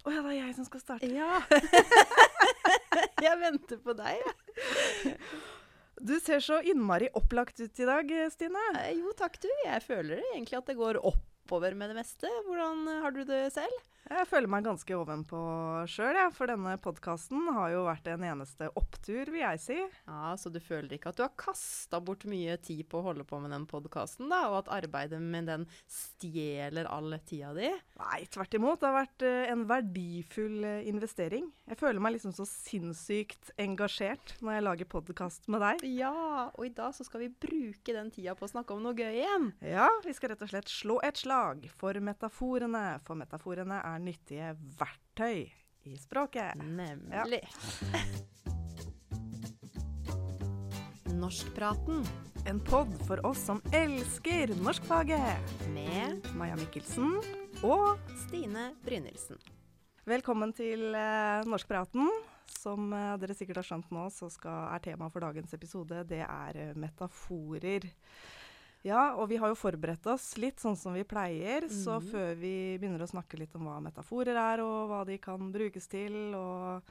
Å ja, det er jeg som skal starte. Ja. jeg venter på deg, jeg. Du ser så innmari opplagt ut i dag, Stine. Eh, Jo takk, du. Jeg føler egentlig at det går oppover med det meste. Hvordan har du det selv? Jeg føler meg ganske ovenpå sjøl, ja, For denne podkasten har jo vært en eneste opptur, vil jeg si. Ja, Så du føler ikke at du har kasta bort mye tid på å holde på med den podkasten, da? Og at arbeidet med den stjeler all tida di? Nei, tvert imot. Det har vært eh, en verdifull eh, investering. Jeg føler meg liksom så sinnssykt engasjert når jeg lager podkast med deg. Ja, og i dag så skal vi bruke den tida på å snakke om noe gøy igjen. Ja, vi skal rett og slett slå et slag for metaforene. For metaforene er nyttige verktøy i språket. Nemlig. Norskpraten En pod for oss som elsker norskfaget. med Maja Mikkelsen og Stine Brynildsen. velkommen til eh, Norskpraten. Som eh, dere sikkert har skjønt nå, så skal, er temaet for dagens episode det er eh, metaforer. Ja, og vi har jo forberedt oss litt sånn som vi pleier. Så Mhm. før vi begynner å snakke litt om hva metaforer er, og hva de kan brukes til, og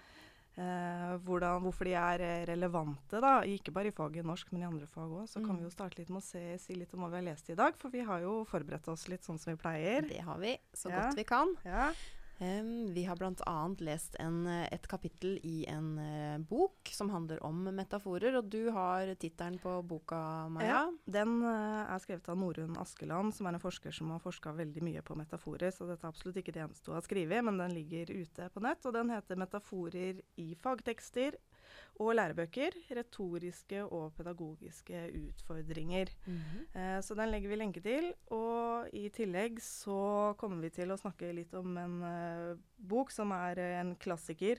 eh, hvordan, hvorfor de er eh, relevante, da, ikke bare i faget norsk, men i andre fag òg, så kan Mhm. vi jo starte litt med å se, si litt om hva vi har lest i dag. For vi har jo forberedt oss litt sånn som vi pleier. Det har vi så Ja. godt vi kan. Ja. Em, vi har bl.a. lest en, et kapittel i en uh, bok som handler om metaforer, og du har tittelen på boka, Maja. Ja, Den uh, er skrevet av Norunn Askeland, som er en forsker som har forska veldig mye på metaforer. Så dette er absolutt ikke det eneste hun har skrevet, men den ligger ute på nett. Og den heter 'Metaforer i fagtekster og lærebøker. Retoriske og pedagogiske utfordringer'. Mhm. Eh, så den legger vi lenke til. Og i tillegg så kommer vi til å snakke litt om en eh, bok som er en klassiker.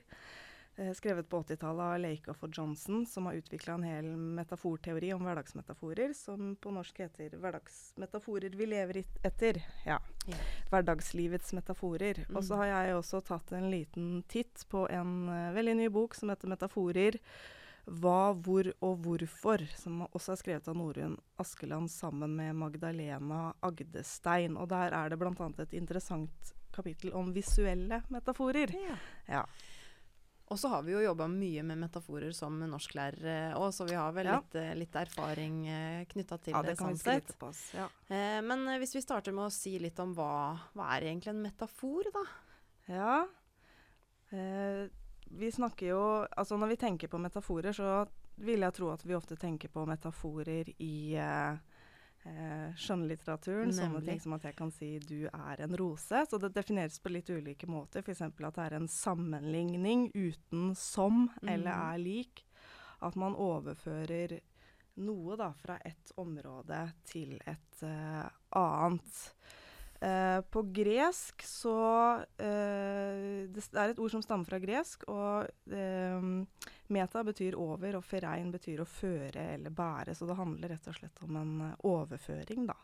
eh, skrevet på 80-tallet av Lakoff og Johnson, som har utvikla en hel metaforteori om hverdagsmetaforer, som på norsk heter 'Hverdagsmetaforer vi lever etter'. Ja. Hverdagslivets metaforer. Og så Mm. har jeg også tatt en liten titt på en uh, veldig ny bok som heter 'Metaforer'. Hva, hvor og hvorfor, som også er skrevet av Norunn Askeland sammen med Magdalena Agdestein. Og der er det bl.a. et interessant kapittel om visuelle metaforer. Ja. Ja. Og så har vi jo jobba mye med metaforer som norsklærere òg, så vi har vel Ja. litt, eh, litt erfaring eh, knytta til ja, det. sånn sett. Ja. Eh, men eh, hvis vi starter med å si litt om hva, hva er egentlig en metafor, da? ja. Eh, vi snakker jo Altså når vi tenker på metaforer, så vil jeg tro at vi ofte tenker på metaforer i eh, eh, skjønnlitteraturen. Sånne ting som at jeg kan si 'du er en rose'. Så det defineres på litt ulike måter. F.eks. at det er en sammenligning uten som eller Mhm. er lik. At man overfører noe da fra et område til et uh, annet. Uh, på gresk så uh, Det er et ord som stammer fra gresk, og meta betyr over, og ferein betyr å føre eller bære. Så det handler rett og slett om en eh, overføring, da.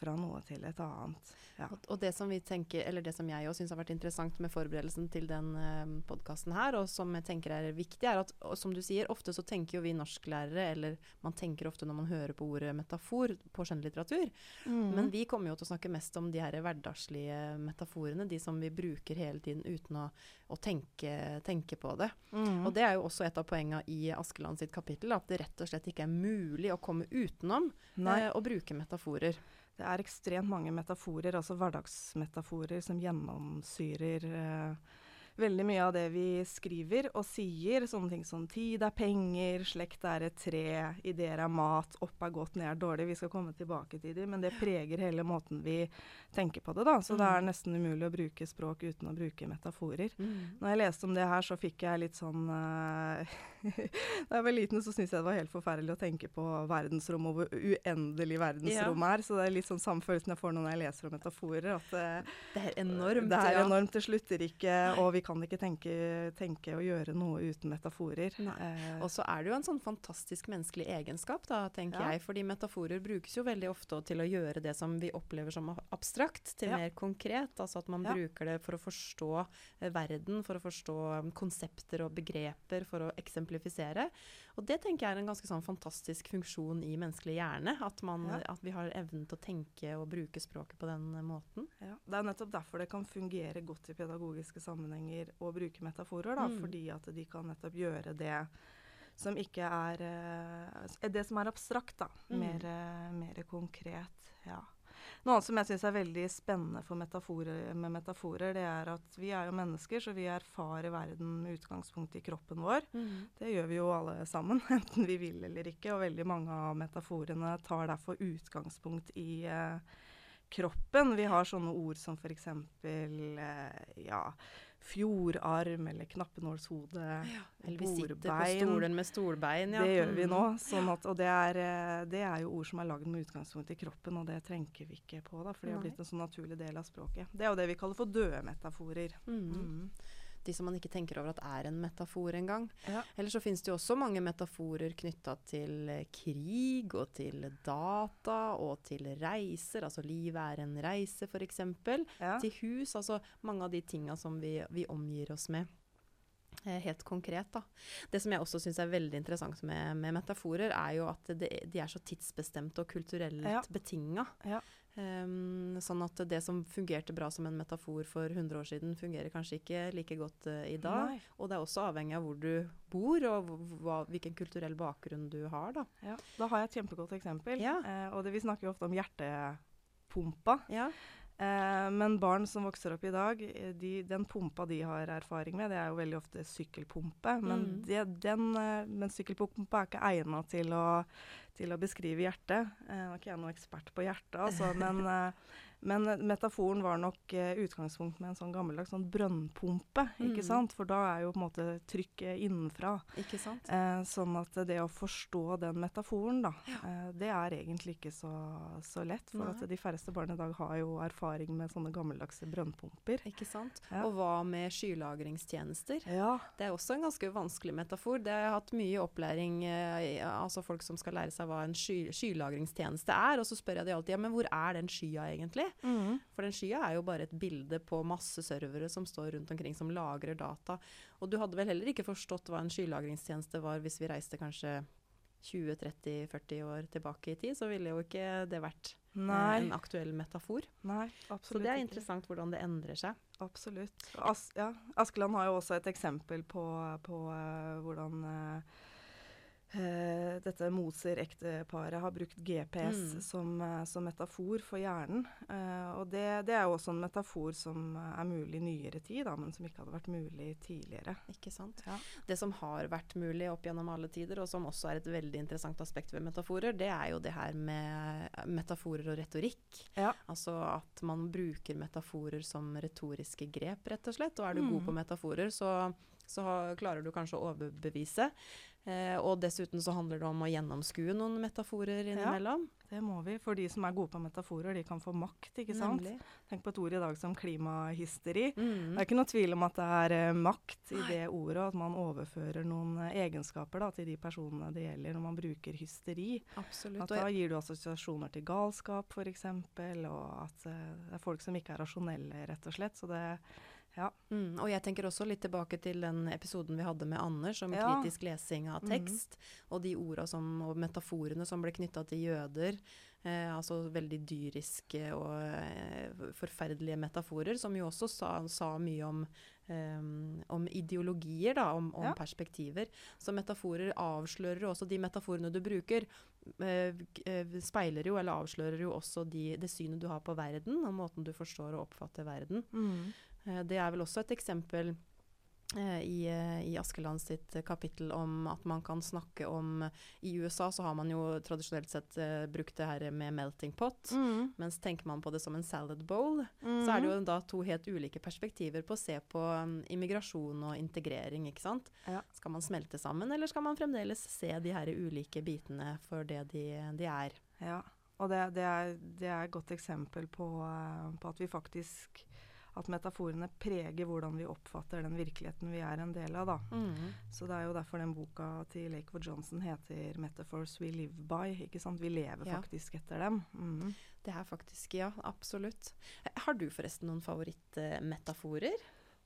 Fra noe til et annet. Ja. Og, og det som vi tenker, eller det som jeg òg syns har vært interessant med forberedelsen til den uh, podkasten her, og som jeg tenker er viktig, er at som du sier, ofte så tenker jo vi norsklærere, eller man tenker ofte når man hører på ordet metafor på skjønnlitteratur, Mm. men vi kommer jo til å snakke mest om de her hverdagslige metaforene, de som vi bruker hele tiden uten å, å tenke, tenke på det. Mm. Og det er jo også et av poengene i Askeland sitt kapittel, at det rett og slett ikke er mulig å komme utenom eh, å bruke metaforer. Det er ekstremt mange metaforer, altså hverdagsmetaforer, som gjennomsyrer eh, veldig mye av det vi skriver og sier. Sånne ting som tid er penger, slekt er et tre, ideer er mat, opp er godt, ned er dårlig. Vi skal komme tilbake til dem, men det preger hele måten vi tenker på det. da. Så det er Mm. nesten umulig å bruke språk uten å bruke metaforer. Når jeg leste om det her, så fikk jeg litt sånn eh, Da jeg var liten, så syntes jeg det var helt forferdelig å tenke på verdensrom og hvor uendelig verdensrom er. Så det er litt sånn samme følelsen jeg får når jeg leser om metaforer. At det, Det er enormt. det er ja. enormt, det slutter ikke, og vi kan ikke tenke, tenke å gjøre noe uten metaforer. Eh, og så er det jo en sånn fantastisk menneskelig egenskap, da, tenker ja. jeg. Fordi metaforer brukes jo veldig ofte til å gjøre det som vi opplever som abstrakt, til ja. mer konkret. Altså at man ja. bruker det for å forstå eh, verden, for å forstå um, konsepter og begreper, for å eksemplifisere. Og det tenker jeg er en ganske sånn fantastisk funksjon i menneskelig hjerne. At, man, ja. at vi har evnen til å tenke og bruke språket på den måten. Ja, Det er nettopp derfor det kan fungere godt i pedagogiske sammenhenger å bruke metaforer. Da, mm. Fordi at de kan nettopp gjøre det som ikke er uh, Det som er abstrakt, da. Mm. Mer, uh, mer konkret. Ja. Noe annet som jeg syns er veldig spennende metaforer, med metaforer, det er at vi er jo mennesker, så vi erfarer verden med utgangspunkt i kroppen vår. Mm. Det gjør vi jo alle sammen, enten vi vil eller ikke. Og veldig mange av metaforene tar derfor utgangspunkt i eh, kroppen. Vi har sånne ord som f.eks. Eh, ja fjordarm eller knappenålshode, ja, eller vi sitter på stolen med stolbein. Ja. Det gjør vi nå. Mm. Sånn at, og det er, eh, det er, jo ord som er lagd med utgangspunkt i kroppen, og det trenger vi ikke på, da, for det har blitt en sånn naturlig del av språket. Det er jo det vi kaller for døde metaforer. Mm. Mm de som man ikke tenker over at er en metafor engang. Ja. Eller så finnes det jo også mange metaforer knytta til eh, krig og til data og til reiser. Altså livet er en reise, f.eks. Ja. Til hus. Altså mange av de tinga som vi, vi omgir oss med. Eh, helt konkret, da. Det som jeg også syns er veldig interessant med, med, metaforer, er jo at det, de er så tidsbestemte og kulturelt ja. betinga. Ja. Um, sånn at det som fungerte bra som en metafor for 100 år siden, fungerer kanskje ikke like godt uh, i dag. Nei. Og det er også avhengig av hvor du bor, og hva, hvilken kulturell bakgrunn du har. Da, ja. da har jeg et kjempegodt eksempel. Ja. Uh, og det, vi snakker jo ofte om hjertepumpa. Ja. Uh, men barn som vokser opp i dag, de, den pumpa de har erfaring med, det er jo veldig ofte sykkelpumpe. Men, mm. det, den, men sykkelpumpa er ikke egna til til å beskrive hjertet. Eh, nå er ikke jeg noen ekspert på hjertet, altså, men, eh, men metaforen var nok eh, utgangspunkt med en sånn gammeldags sånn brønnpumpe. Mm. ikke sant? For da er jo på en måte trykket innenfra. Ikke sant? Eh, sånn at det å forstå den metaforen, da, ja. eh, det er egentlig ikke så, så lett. For at de færreste barn i dag har jo erfaring med sånne gammeldagse brønnpumper. Ikke sant. Ja. Og hva med skylagringstjenester? Ja. Det er også en ganske vanskelig metafor. Det har jeg hatt mye opplæring, eh, altså folk som skal lære seg hva en sky, skylagringstjeneste er. Og så spør jeg de alltid ja, men hvor er den skya egentlig? Mm. For den skya er jo bare et bilde på masse servere som står rundt omkring som lagrer data. Og du hadde vel heller ikke forstått hva en skylagringstjeneste var hvis vi reiste kanskje 20-30-40 år tilbake i tid, så ville jo ikke det vært Nei. en aktuell metafor. Nei, absolutt Så det er interessant ikke. hvordan det endrer seg. Absolutt. As ja, Askeland har jo også et eksempel på, på uh, hvordan uh, Uh, dette Moser-ekteparet har brukt GPS mm. som, uh, som, metafor for hjernen. Uh, og det, det, er jo også en metafor som er mulig i nyere tid, da, men som ikke hadde vært mulig tidligere. Ikke sant. Ja. Det som har vært mulig opp gjennom alle tider, og som også er et veldig interessant aspekt ved metaforer, det er jo det her med metaforer og retorikk. Ja. Altså at man bruker metaforer som retoriske grep, rett og slett. Og er du mm. god på metaforer, så, så klarer du kanskje å overbevise. Eh, og dessuten så handler det om å gjennomskue noen metaforer innimellom. Ja, det må vi. For de som er gode på metaforer, de kan få makt, ikke sant. Nemlig. Tenk på et ord i dag som klimahysteri. Mm. Det er ikke noe tvil om at det er eh, makt i det ordet, og at man overfører noen eh, egenskaper da, til de personene det gjelder når man bruker hysteri. Absolutt. At da gir du assosiasjoner til galskap, f.eks., og at uh, det er folk som ikke er rasjonelle, rett og slett. Så det ja. Mm, og jeg tenker også litt tilbake til den episoden vi hadde med Anders om ja. kritisk lesing av mm. tekst, mm. og de orda som, og metaforene som ble knytta til jøder. Eh, altså veldig dyriske og eh, forferdelige metaforer, som jo også sa, sa mye om, eh, om ideologier, da, om, om ja. perspektiver. Så metaforer avslører også De metaforene du bruker, speiler jo, eller avslører jo også de, det synet du har på verden, og måten du forstår og oppfatter verden. Mm. Eh, det er vel også et eksempel eh, i, eh, i Askeland sitt kapittel om at man kan snakke om I USA så har man jo tradisjonelt sett uh, brukt det her med melting pot. Mm. Mens tenker man på det som en salad bowl, mm. så er det jo da to helt ulike perspektiver på å se på um, immigrasjon og integrering. ikke sant? Ja. Skal man smelte sammen, eller skal man fremdeles se de her ulike bitene for det de, de er? Ja, og det, det, er, det er, et godt eksempel på, på at vi faktisk at metaforene preger hvordan vi oppfatter den virkeligheten vi er en del av. da. Mm. Så det er jo derfor den boka til Lakewood Johnson heter 'Metaphors We Live By'. ikke sant? Vi lever Ja. faktisk etter dem. Mm. Det er faktisk Ja, absolutt. Har du forresten noen favorittmetaforer?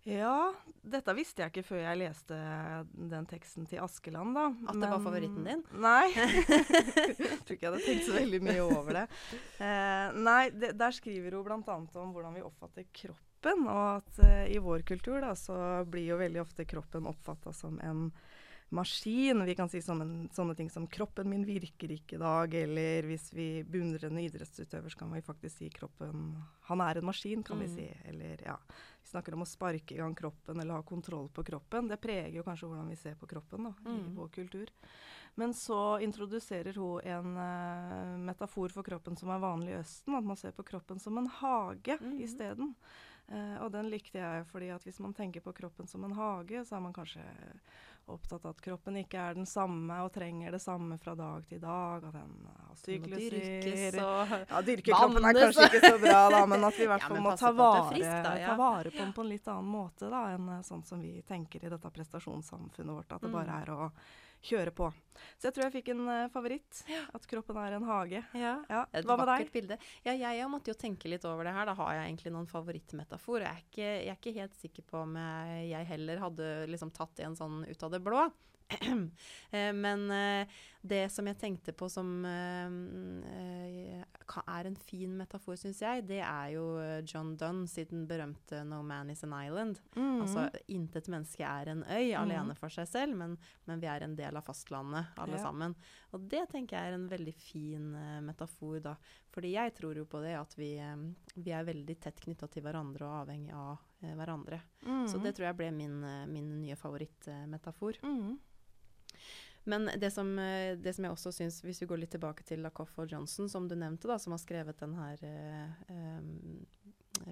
Ja, dette visste jeg ikke før jeg leste den teksten til Askeland, da. At det var favoritten din? Nei. jeg tror ikke jeg hadde tenkt så veldig mye over det. Eh, nei, det, der skriver hun bl.a. om hvordan vi oppfatter kroppen, og at uh, i vår kultur da, så blir jo veldig ofte kroppen oppfatta som en maskin. Vi kan si sånne, sånne ting som 'kroppen min virker ikke i dag', eller hvis vi beundrer en idrettsutøver, så kan vi faktisk si 'kroppen Han er en maskin', kan vi Mm. si. Eller ja Vi snakker om å sparke i gang kroppen eller ha kontroll på kroppen. Det preger jo kanskje hvordan vi ser på kroppen da, i Mm. vår kultur. Men så introduserer hun en uh, metafor for kroppen som er vanlig i Østen. At man ser på kroppen som en hage mm. isteden. Uh, og den likte jeg, fordi at hvis man tenker på kroppen som en hage, så er man kanskje opptatt av at kroppen ikke er den samme og trenger det samme fra dag til dag. At den har sykluser dyrkes og Ja, dyrkekroppen er kanskje ikke så bra, da, men at vi i hvert fall ja, må ta vare, frisk, da, ja. ta vare på den på en litt annen måte da, enn eh, sånn som vi tenker i dette prestasjonssamfunnet vårt. At det bare Mm. er å kjøre på. Så jeg tror jeg fikk en uh, favoritt. At kroppen er en hage. Ja. Ja, Hva med deg? bilde. Ja, jeg òg måtte jo tenke litt over det her. Da har jeg egentlig noen favorittmetafor. Jeg er ikke, jeg er ikke helt sikker på om jeg, jeg heller hadde liksom tatt en sånn ut av det blå. Eh, Men eh, det som jeg tenkte på som eh, er en fin metafor, syns jeg, det er jo John Donne siden berømte 'No man is an island'. Mm. Altså intet menneske er en øy Mhm. alene for seg selv, men, men vi er en del av fastlandet alle Ja. sammen. Og det tenker jeg er en veldig fin metafor, da. Fordi jeg tror jo på det at vi, vi er veldig tett knytta til hverandre og avhengig av hverandre. Mm. Så det tror jeg ble min, min nye favorittmetafor. mm. Men det som, eh, det som jeg også syns, hvis vi går litt tilbake til Lacoff og Johnson, som du nevnte, da, som har skrevet den her eh,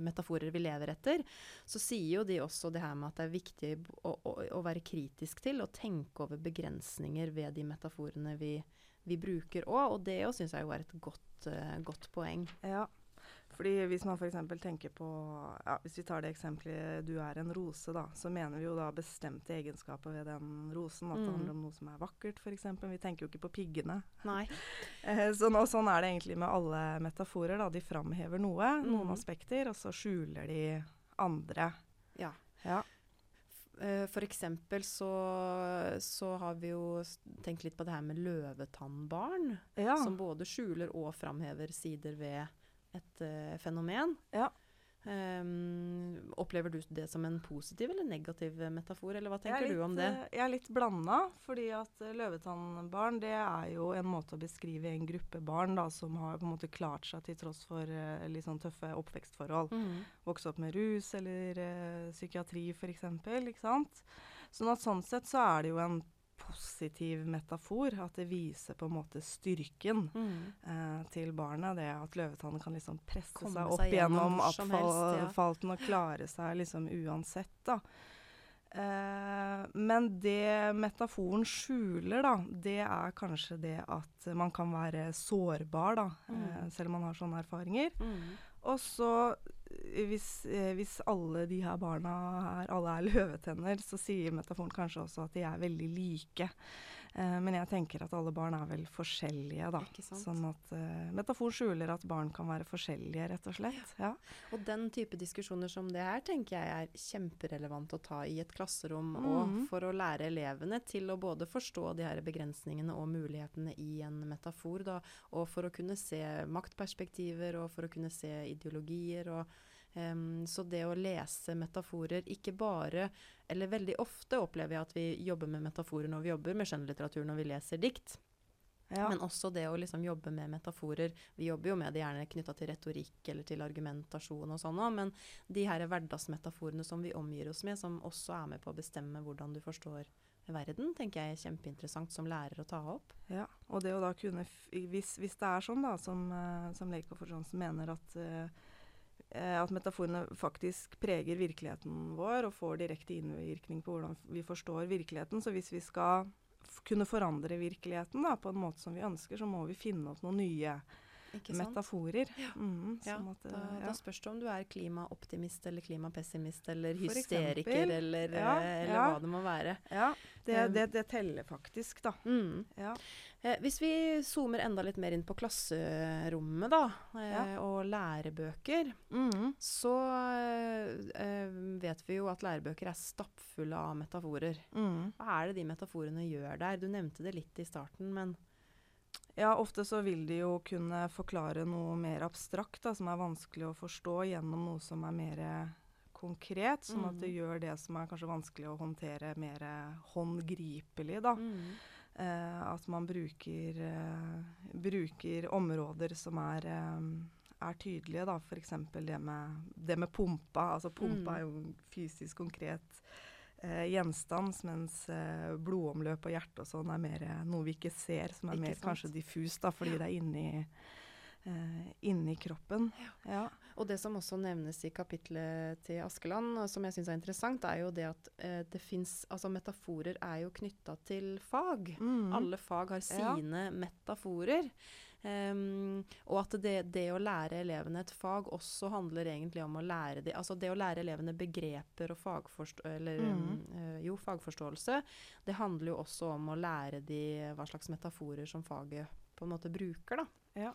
metaforer vi lever etter, så sier jo de også det her med at det er viktig å, å, å være kritisk til og tenke over begrensninger ved de metaforene vi, vi bruker òg. Og det òg syns jeg jo er et godt, uh, godt poeng. Ja. Fordi hvis man f.eks. tenker på ja, Hvis vi tar det eksempelet 'du er en rose', da, så mener vi jo da bestemte egenskaper ved den rosen. At det Mm. handler om noe som er vakkert, f.eks. Vi tenker jo ikke på piggene. Nei. Eh, sånn, og sånn er det egentlig med alle metaforer. da, De framhever noe, noen Mhm. aspekter, og så skjuler de andre. Ja. Ja. Eh, For eksempel så, så har vi jo tenkt litt på det her med løvetannbarn. ja. som både skjuler og framhever sider ved et uh, fenomen. Ja. Um, opplever du det som en positiv eller negativ metafor, eller hva Jeg er du om litt, det? eh, Jeg er litt blanda, fordi at eh, løvetannbarn det er jo en måte å beskrive en gruppe barn da, som har på en måte klart seg til tross for uh, litt sånn tøffe oppvekstforhold. Mm. Vokse opp med rus eller uh, psykiatri f.eks. Ikke sant? Sånn at sånn sett så er det jo en positiv metafor. At det viser på en måte styrken mm. eh, til barnet. Det at løvetannen kan liksom presse Komme seg opp seg gjennom gjennom hvor ja. og klare seg liksom uansett, da. Eh, men det metaforen skjuler, da, det er kanskje det at man kan være sårbar, da. Mm. Eh, selv om man har sånne erfaringer. Mhm. Og så eh, hvis, eh, hvis alle de her barna her, alle er løvetenner, så sier metaforen kanskje også at de er veldig like. Eh, men jeg tenker at alle barn er vel forskjellige, da. Sånn at uh, metafor skjuler at barn kan være forskjellige, rett og slett. Ja. Og den type diskusjoner som det her, tenker jeg er kjemperelevant å ta i et klasserom, og Mhm. for å lære elevene til å både forstå de her begrensningene og mulighetene i en metafor, da, og for å kunne se maktperspektiver, og for å kunne se ideologier, og em, så det å lese metaforer, ikke bare, eller veldig ofte opplever jeg at vi jobber med metaforer når vi jobber med skjønnlitteratur, når vi leser dikt, Ja. men også det å liksom jobbe med metaforer. Vi jobber jo med det gjerne knytta til retorikk eller til argumentasjon og sånn men de her hverdagsmetaforene som vi omgir oss med, som også er med på å bestemme hvordan du forstår verden, tenker jeg er kjempeinteressant som lærer å ta opp. Ja, og det å da kunne hvis, hvis det er sånn da, som, uh, som Lakoff og Johnsen mener at, eh, eh, at metaforene faktisk preger virkeligheten vår og får direkte innvirkning på hvordan vi forstår virkeligheten. Så hvis vi skal kunne forandre virkeligheten da, på en måte som vi ønsker, så må vi finne opp noen nye? Metaforer. Mm, Ja, at, Da, ja. da spørs det om du er klimaoptimist eller klimapessimist eller For hysteriker eksempel. eller, Ja, eh, eller hva det må være. ja det, Um, det, det teller faktisk, da. Mm. Ja. Eh, hvis vi zoomer enda litt mer inn på klasserommet, da, eh, og lærebøker, Mm. så eh, eh, vet vi jo at lærebøker er stappfulle av metaforer. Mm. Hva er det de metaforene gjør der? Du nevnte det litt i starten, men Ja, ofte så vil de jo kunne forklare noe mer abstrakt, da, som er vanskelig å forstå, gjennom noe som er mer konkret. Sånn at det Mm. gjør det som er kanskje vanskelig å håndtere, mer håndgripelig, da. Eh, at man bruker, eh, bruker områder som er, eh, er tydelige, da. F.eks. Det, med- det med pumpa. Altså pumpa Mm. er jo fysisk konkret eh, gjenstand, mens eh, blodomløp og hjerte og sånn er mer eh, noe vi ikke ser, som er Ikke mer sant? kanskje diffust, da, fordi det er inni, Uh, inni kroppen. Ja. Og det som også nevnes i kapitlet til Askeland, og som jeg syns er interessant, er jo det at uh, det fins Altså metaforer er jo knytta til fag. Mm. Alle fag har Ja. sine metaforer. Ehm, og at det, det å lære elevene et fag også handler egentlig om å lære de, altså det å lære elevene begreper og fagforstå eller, mm. uh, jo, fagforståelse, det handler jo også om å lære de hva slags metaforer som faget på en måte bruker. da. Ja.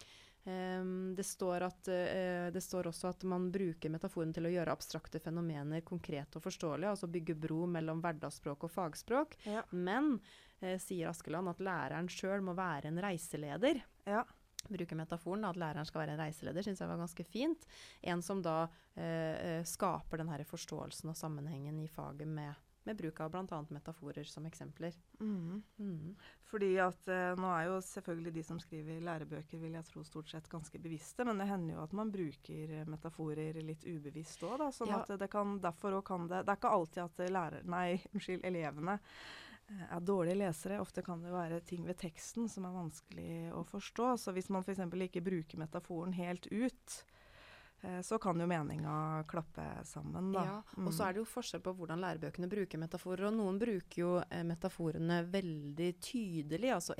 Um, det, står at, uh, det står også at man bruker metaforen til å gjøre abstrakte fenomener konkrete og forståelige, altså bygge bro mellom hverdagsspråk og fagspråk. Ja. Men, uh, sier Askeland, at læreren sjøl må være en reiseleder. Ja. Bruker metaforen at læreren skal være en reiseleder, syns jeg var ganske fint. En som da eh, eh, skaper den her forståelsen og sammenhengen i faget med, med bruk av bl.a. metaforer som eksempler. Mm. Mm. Fordi at eh, nå er jo selvfølgelig de som skriver lærebøker, vil jeg tro stort sett ganske bevisste, men det hender jo at man bruker eh, metaforer litt ubevisst òg, da. Sånn Ja. at det kan derfor òg kan det Det er ikke alltid at lærer, nei, unnskyld, elevene er dårlige lesere. Ofte kan det være ting ved teksten som er vanskelig å forstå. Så hvis man f.eks. ikke bruker metaforen helt ut, eh, så kan jo meninga klappe sammen, da. Ja, og så er det jo forskjell på hvordan lærebøkene bruker metaforer. Og noen bruker jo eh, metaforene veldig tydelig, altså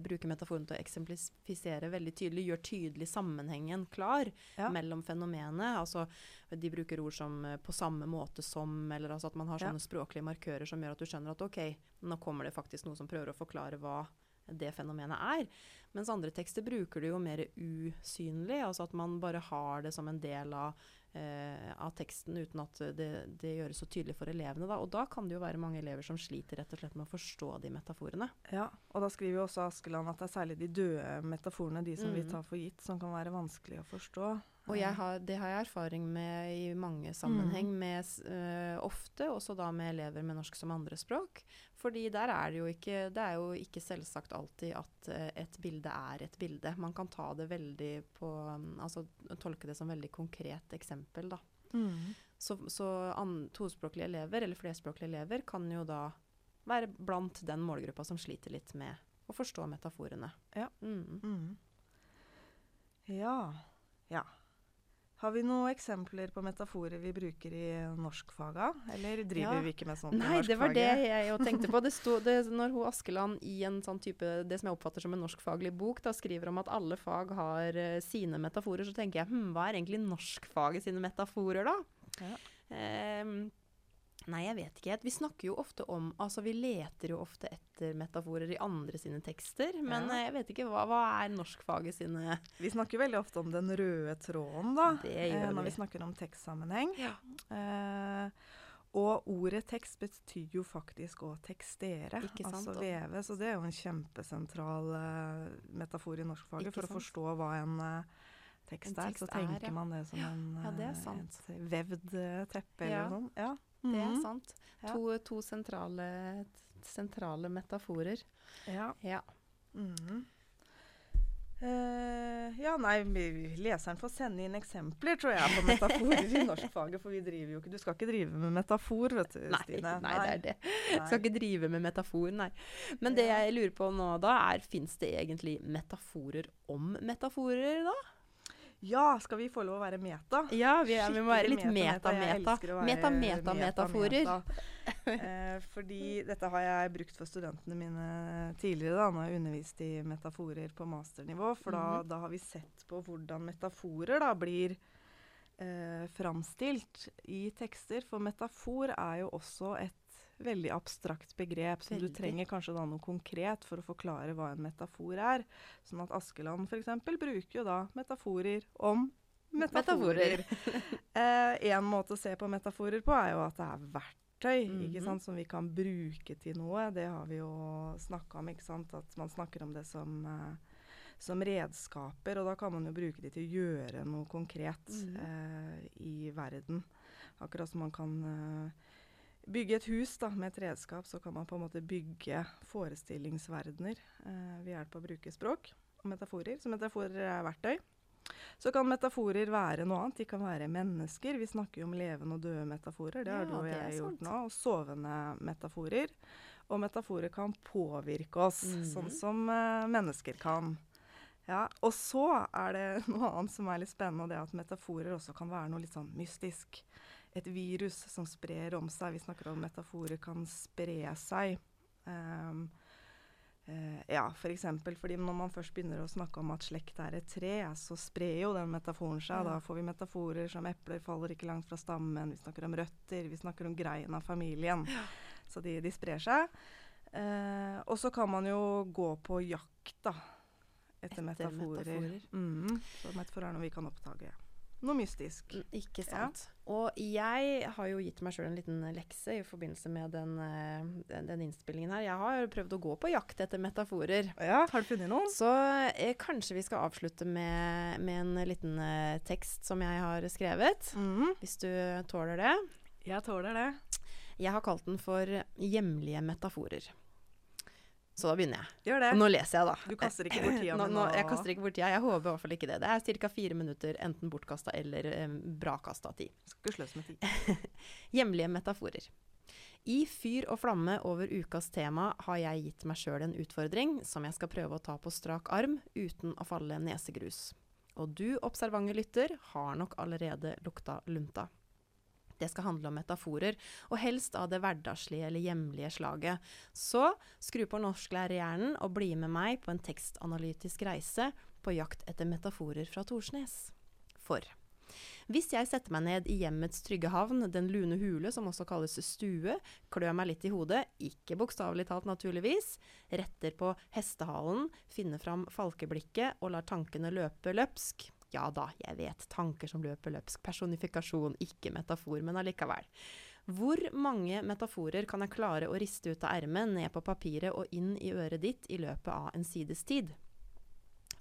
bruker metaforen til å eksemplifisere veldig tydelig, gjør tydelig sammenhengen klar Ja. mellom fenomenet. Altså de bruker ord som eh, 'på samme måte som', eller altså at man har Ja. sånne språklige markører som gjør at du skjønner at ok, nå kommer det faktisk noe som prøver å forklare hva det fenomenet er. Mens andre tekster bruker det jo mer usynlig, altså at man bare har det som en del av, eh, av teksten uten at det, det gjøres så tydelig for elevene. Da. Og da kan det jo være mange elever som sliter rett og slett med å forstå de metaforene. Ja, og da skriver jo også Askeland at det er særlig de døde metaforene, de som vi Mm. tar for gitt, som kan være vanskelig å forstå. Og jeg har, det har jeg erfaring med i mange sammenheng, Mm. med, eh, ofte også da med elever med norsk som andrespråk. Fordi der er det jo ikke Det er jo ikke selvsagt alltid at eh, et bilde er et bilde. Man kan ta det veldig på um, Altså tolke det som veldig konkret eksempel, da. Mm. Så, så an, tospråklige elever, eller flerspråklige elever, kan jo da være blant den målgruppa som sliter litt med å forstå metaforene. Ja. Mm. Mm. Ja. Ja. Har vi noen eksempler på metaforer vi bruker i norskfaga? Eller driver Ja. vi ikke med sånt i Nei, det var det jeg jo tenkte på. Det sto, det, når hun Askeland i en sånn type, det som jeg oppfatter som en norskfaglig bok, da skriver om at alle fag har uh, sine metaforer, så tenker jeg hm, hva er egentlig norskfaget sine metaforer, da? Ja. Ehm, nei, jeg vet ikke. Vi snakker jo ofte om Altså, vi leter jo ofte etter metaforer i andre sine tekster, men Ja. eh, jeg vet ikke hva, hva er norskfaget sine Vi snakker veldig ofte om den røde tråden, da. Eh, når vi. vi snakker om tekstsammenheng. Ja. Eh, og ordet tekst betyr jo faktisk å tekstere, sant? altså veve. Så det er jo en kjempesentral eh, metafor i norskfaget for å forstå hva en eh, tekst En er. tekst Så er, tenker ja. man det som en, Ja, det eh, sant. et vevd teppe eller noe sånt. Ja. Det er Mhm. sant. Ja. To, to sentrale, sentrale metaforer. Ja. Ja. Mm. Uh, ja, nei, leseren får sende inn eksempler, tror jeg, på metaforer i norskfaget. For vi driver jo ikke Du skal ikke drive med metafor, vet du, Nei, Stine. nei, det er det. Nei. Skal ikke drive med metafor, nei. Men det jeg lurer på nå da, er fins det egentlig metaforer om metaforer, da? Ja, skal vi få lov å være meta? Ja, vi, er, vi må være litt meta-meta. Meta-meta-metaforer. meta-meta. Eh, fordi dette har jeg brukt for studentene mine tidligere, da, når jeg har undervist i metaforer på masternivå. For da, Mhm. da har vi sett på hvordan metaforer da blir eh, framstilt i tekster. For metafor er jo også et veldig abstrakt begrep, så du trenger kanskje da noe konkret for å forklare hva en metafor er. Sånn at Askeland f.eks. bruker jo da metaforer om metaforer. Eh, en måte å se på metaforer på er jo at det er verktøy ikke Mhm. sant, som vi kan bruke til noe. Det har vi jo snakka om. ikke sant, At man snakker om det som, eh, som redskaper. Og da kan man jo bruke de til å gjøre noe konkret mm. eh, i verden. Akkurat som man kan eh, bygge et hus da, med et redskap, så kan man på en måte bygge forestillingsverdener eh, ved hjelp av å bruke språk og metaforer. Så metaforer er verktøy. Så kan metaforer være noe annet. De kan være mennesker. Vi snakker jo om levende og døde metaforer. Det har Ja, du og jeg gjort nå. Og sovende metaforer. Og metaforer kan påvirke oss, Mhm. sånn som eh, mennesker kan. Ja, Og så er det noe annet som er litt spennende, og det er at metaforer også kan være noe litt sånn mystisk. Et virus som sprer om seg. Vi snakker om metaforer kan spre seg. Um, uh, ja, f.eks. For fordi når man først begynner å snakke om at slekt er et tre, så sprer jo den metaforen seg. Ja. Da får vi metaforer som epler faller ikke langt fra stammen. Vi snakker om røtter, vi snakker om greien av familien. Så de, de sprer seg. Uh, og så kan man jo gå på jakt, da. Etter, Etter metaforer. metaforer. Mm, så metaforer er noe vi kan oppdage. Noe mystisk. Ikke Ikke Ja. sant. Og jeg har jo gitt meg sjøl en liten lekse i forbindelse med den, eh, den, den innspillingen her. Jeg har prøvd å gå på jakt etter metaforer. Ja, har du funnet noen? Så eh, kanskje vi skal avslutte med, med en liten eh, tekst som jeg har skrevet. Mm, Hvis du tåler det. jeg tåler det. Jeg har kalt den for 'Hjemlige metaforer'. Så da begynner jeg. Gjør det. Og nå leser jeg, da. Du kaster ikke bort tida nå, nå, Jeg kaster ikke bort tida. Jeg håper i hvert fall ikke det. Det er ca. fire minutter enten bortkasta eller eh, brakasta tid. Skal sløse med tid. Hjemlige metaforer. I fyr og flamme over ukas tema har jeg gitt meg sjøl en utfordring som jeg skal prøve å ta på strak arm uten å falle nesegrus. Og du, observante lytter, har nok allerede lukta lunta. Det skal handle om metaforer, og helst av det hverdagslige eller hjemlige slaget. Så skru på norsklærerhjernen og bli med meg på en tekstanalytisk reise på jakt etter metaforer fra Torsnes. For hvis jeg setter meg ned i hjemmets trygge havn, den lune hule som også kalles stue, klør meg litt i hodet, ikke bokstavelig talt naturligvis, retter på hestehalen, finner fram falkeblikket og lar tankene løpe løpsk. Ja da, jeg vet, tanker som løper løpsk, personifikasjon, ikke metafor, men allikevel. Hvor mange metaforer kan jeg klare å riste ut av ermet, ned på papiret og inn i øret ditt i løpet av en sides tid?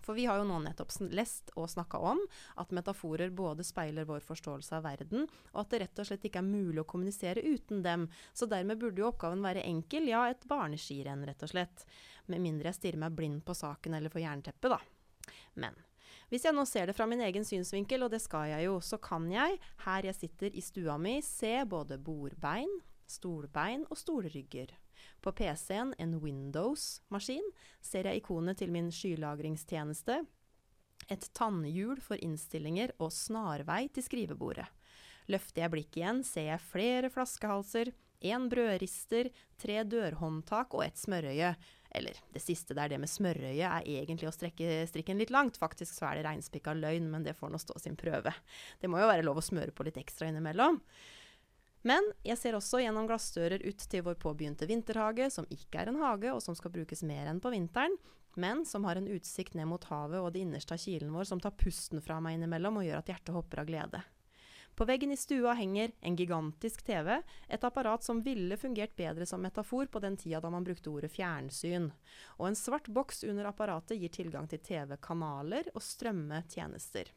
For vi har jo nå nettopp lest og snakka om at metaforer både speiler vår forståelse av verden, og at det rett og slett ikke er mulig å kommunisere uten dem. Så dermed burde jo oppgaven være enkel, ja, et barneskirenn, rett og slett. Med mindre jeg stirrer meg blind på saken eller får jernteppe, da. Men hvis jeg nå ser det fra min egen synsvinkel, og det skal jeg jo, så kan jeg, her jeg sitter i stua mi, se både bordbein, stolbein og stolrygger. På PC-en, en Windows-maskin, ser jeg ikonet til min skylagringstjeneste, et tannhjul for innstillinger og snarvei til skrivebordet. Løfter jeg blikket igjen, ser jeg flere flaskehalser, en brødrister, tre dørhåndtak og et smørøye. Eller det siste der, det med smørøye, er egentlig å strekke strikken litt langt. Faktisk så er det reinspikka løgn, men det får nå stå sin prøve. Det må jo være lov å smøre på litt ekstra innimellom. Men jeg ser også gjennom glassdører ut til vår påbegynte vinterhage, som ikke er en hage, og som skal brukes mer enn på vinteren, men som har en utsikt ned mot havet og det innerste av kilen vår som tar pusten fra meg innimellom og gjør at hjertet hopper av glede. På veggen i stua henger en gigantisk TV, et apparat som ville fungert bedre som metafor på den tida da man brukte ordet fjernsyn. Og en svart boks under apparatet gir tilgang til TV-kanaler og strømmetjenester.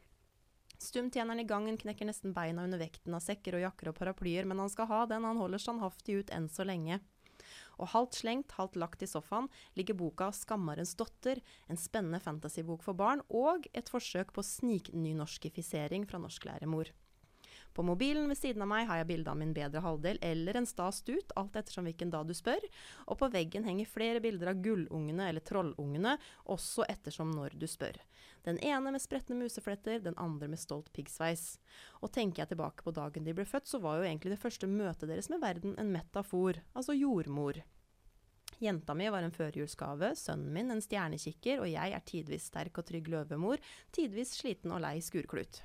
Stumtjeneren i gangen knekker nesten beina under vekten av sekker og jakker og paraplyer, men han skal ha den, han holder standhaftig ut enn så lenge. Og halvt slengt, halvt lagt i sofaen ligger boka 'Skammerens datter', en spennende fantasybok for barn, og et forsøk på sniknynorskifisering fra norsklæremor. På mobilen ved siden av meg har jeg bilde av min bedre halvdel eller en sta stut, alt ettersom hvilken dag du spør. Og på veggen henger flere bilder av gullungene eller trollungene, også ettersom når du spør. Den ene med spretne musefletter, den andre med stolt piggsveis. Og tenker jeg tilbake på dagen de ble født, så var jo egentlig det første møtet deres med verden en metafor, altså jordmor. Jenta mi var en førjulsgave, sønnen min en stjernekikker, og jeg er tidvis sterk og trygg løvemor, tidvis sliten og lei skurklut.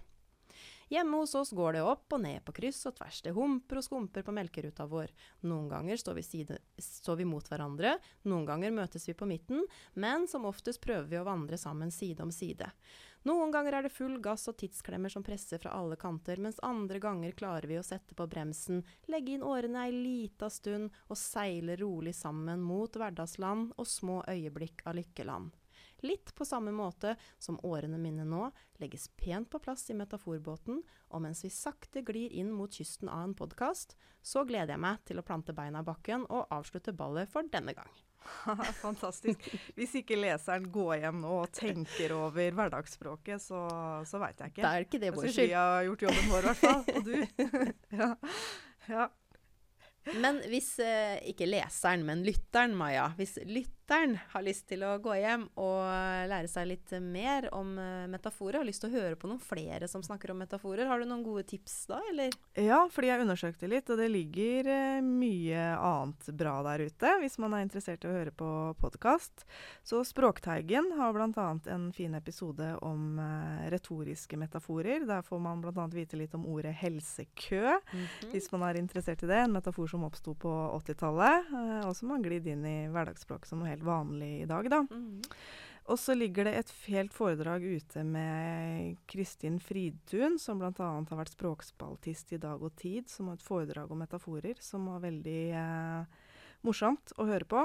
Hjemme hos oss går det opp og ned på kryss og tvers. Det humper og skumper på melkeruta vår. Noen ganger står vi, side, står vi, mot hverandre, noen ganger møtes vi på midten, men som oftest prøver vi å vandre sammen side om side. Noen ganger er det full gass og tidsklemmer som presser fra alle kanter, mens andre ganger klarer vi å sette på bremsen, legge inn årene ei lita stund og seile rolig sammen mot hverdagsland og små øyeblikk av lykkeland. Litt på samme måte som årene mine nå legges pent på plass i metaforbåten, og mens vi sakte glir inn mot kysten av en podkast, så gleder jeg meg til å plante beina i bakken og avslutte ballet for denne gang. Fantastisk. Hvis ikke leseren går hjem nå og tenker over hverdagsspråket, så, så veit jeg ikke. Da er ikke det vår skyld. Jeg syns vi har gjort jobben vår, i hvert fall. Og du. ja. ja. Men hvis eh, ikke leseren, men lytteren, Maja. Hvis lytteren har lyst til å gå hjem og lære seg litt mer om eh, metaforer, har lyst til å høre på noen flere som snakker om metaforer, har du noen gode tips da, eller? Ja, fordi jeg undersøkte litt, og det ligger eh, mye annet bra der ute hvis man er interessert i å høre på podkast. Så Språkteigen har bl.a. en fin episode om eh, retoriske metaforer. Der får man bl.a. vite litt om ordet helsekø, mm -hmm. hvis man er interessert i det. En metafor som oppsto på 80-tallet, eh, og som har glidd inn i hverdagsspråk som noe helt vanlig i dag. da. Mm. Og så ligger det et helt foredrag ute med Kristin Fridtun, som bl.a. har vært språkspaltist i Dag og Tid, som har et foredrag om metaforer, som var veldig eh, morsomt å høre på.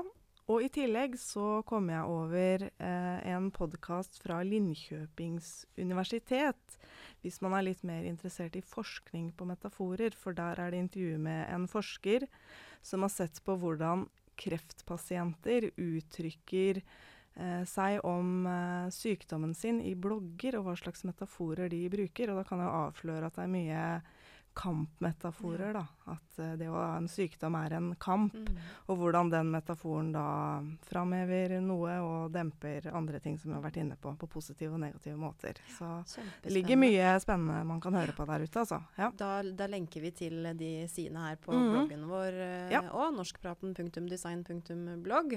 Og i tillegg så kom jeg over eh, en podkast fra Linköpings universitet, hvis man er litt mer interessert i forskning på metaforer, for der er det intervju med en forsker som har sett på hvordan kreftpasienter uttrykker eh, seg om eh, sykdommen sin i blogger, og hva slags metaforer de bruker. Og da kan jeg avsløre at det er mye kampmetaforer. da, At uh, det å ha en sykdom er en kamp. Mm. Og hvordan den metaforen da framhever noe og demper andre ting som vi har vært inne på, på positive og negative måter. Så det ligger mye spennende man kan høre på der ute, altså. Ja. Da, da, lenker vi til de sidene her på mm. bloggen vår uh, ja. og norskpraten.design.blogg.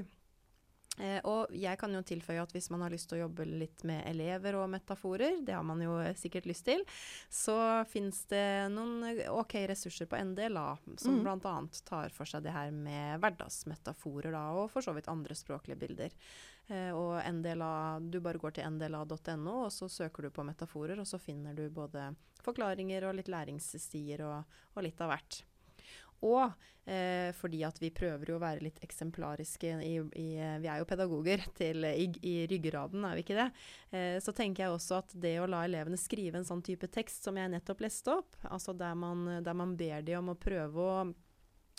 Eh, og jeg kan jo tilføye at hvis man har lyst til å jobbe litt med elever og metaforer, det har man jo sikkert lyst til, så fins det noen OK ressurser på NDLA som mm. bl.a. tar for seg det her med hverdagsmetaforer, da, og for så vidt andre språklige bilder. Eh, og NDLA, du bare går til ndla.no, og så søker du på metaforer, og så finner du både forklaringer og litt læringsstier og, og litt av hvert. Og eh, fordi at vi prøver jo å være litt eksemplariske i, i Vi er jo pedagoger til, i, i, ryggraden, er vi ikke det? Eh, så tenker jeg også at det å la elevene skrive en sånn type tekst som jeg nettopp leste opp, altså der man, der man ber de om å prøve å Eh,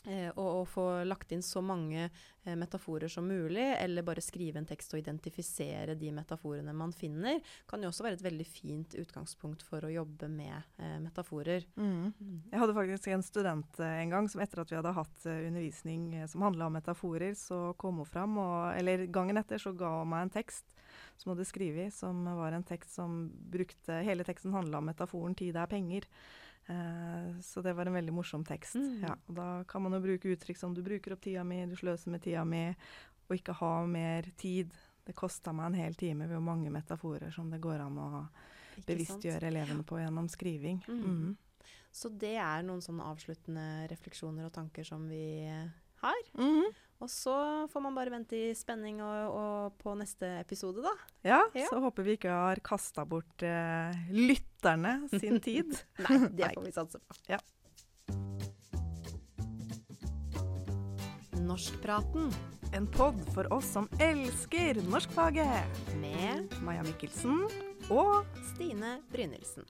og, å få lagt inn så mange eh, metaforer som mulig, eller bare skrive en tekst og identifisere de metaforene man finner, kan jo også være et veldig fint utgangspunkt for å jobbe med eh, metaforer. Mm. Mm. Jeg hadde faktisk en student eh, en gang som etter at vi hadde hatt undervisning som handla om metaforer, så kom hun fram, og, eller gangen etter så ga hun meg en tekst som hun hadde skrevet, som var en tekst som brukte Hele teksten handla om metaforen 'tid er penger'. Uh, så det var en veldig morsom tekst. Mm. Ja, og da kan man jo bruke uttrykk som 'du bruker opp tida mi', 'du sløser med tida mi', og ikke ha mer tid. Det kosta meg en hel time ved mange metaforer som det går an å bevisstgjøre elevene på gjennom skriving. Mm. Mm. Så det er noen sånne avsluttende refleksjoner og tanker som vi har. Mm. Og så får man bare vente i spenning og, og på neste episode, da. Ja, ja, så håper vi ikke har kasta bort eh, lytterne sin tid. Nei, det får vi satse på. Ja. Norskpraten. En pod for oss som elsker norskfaget. Med Maja Mikkelsen og Stine Brynildsen.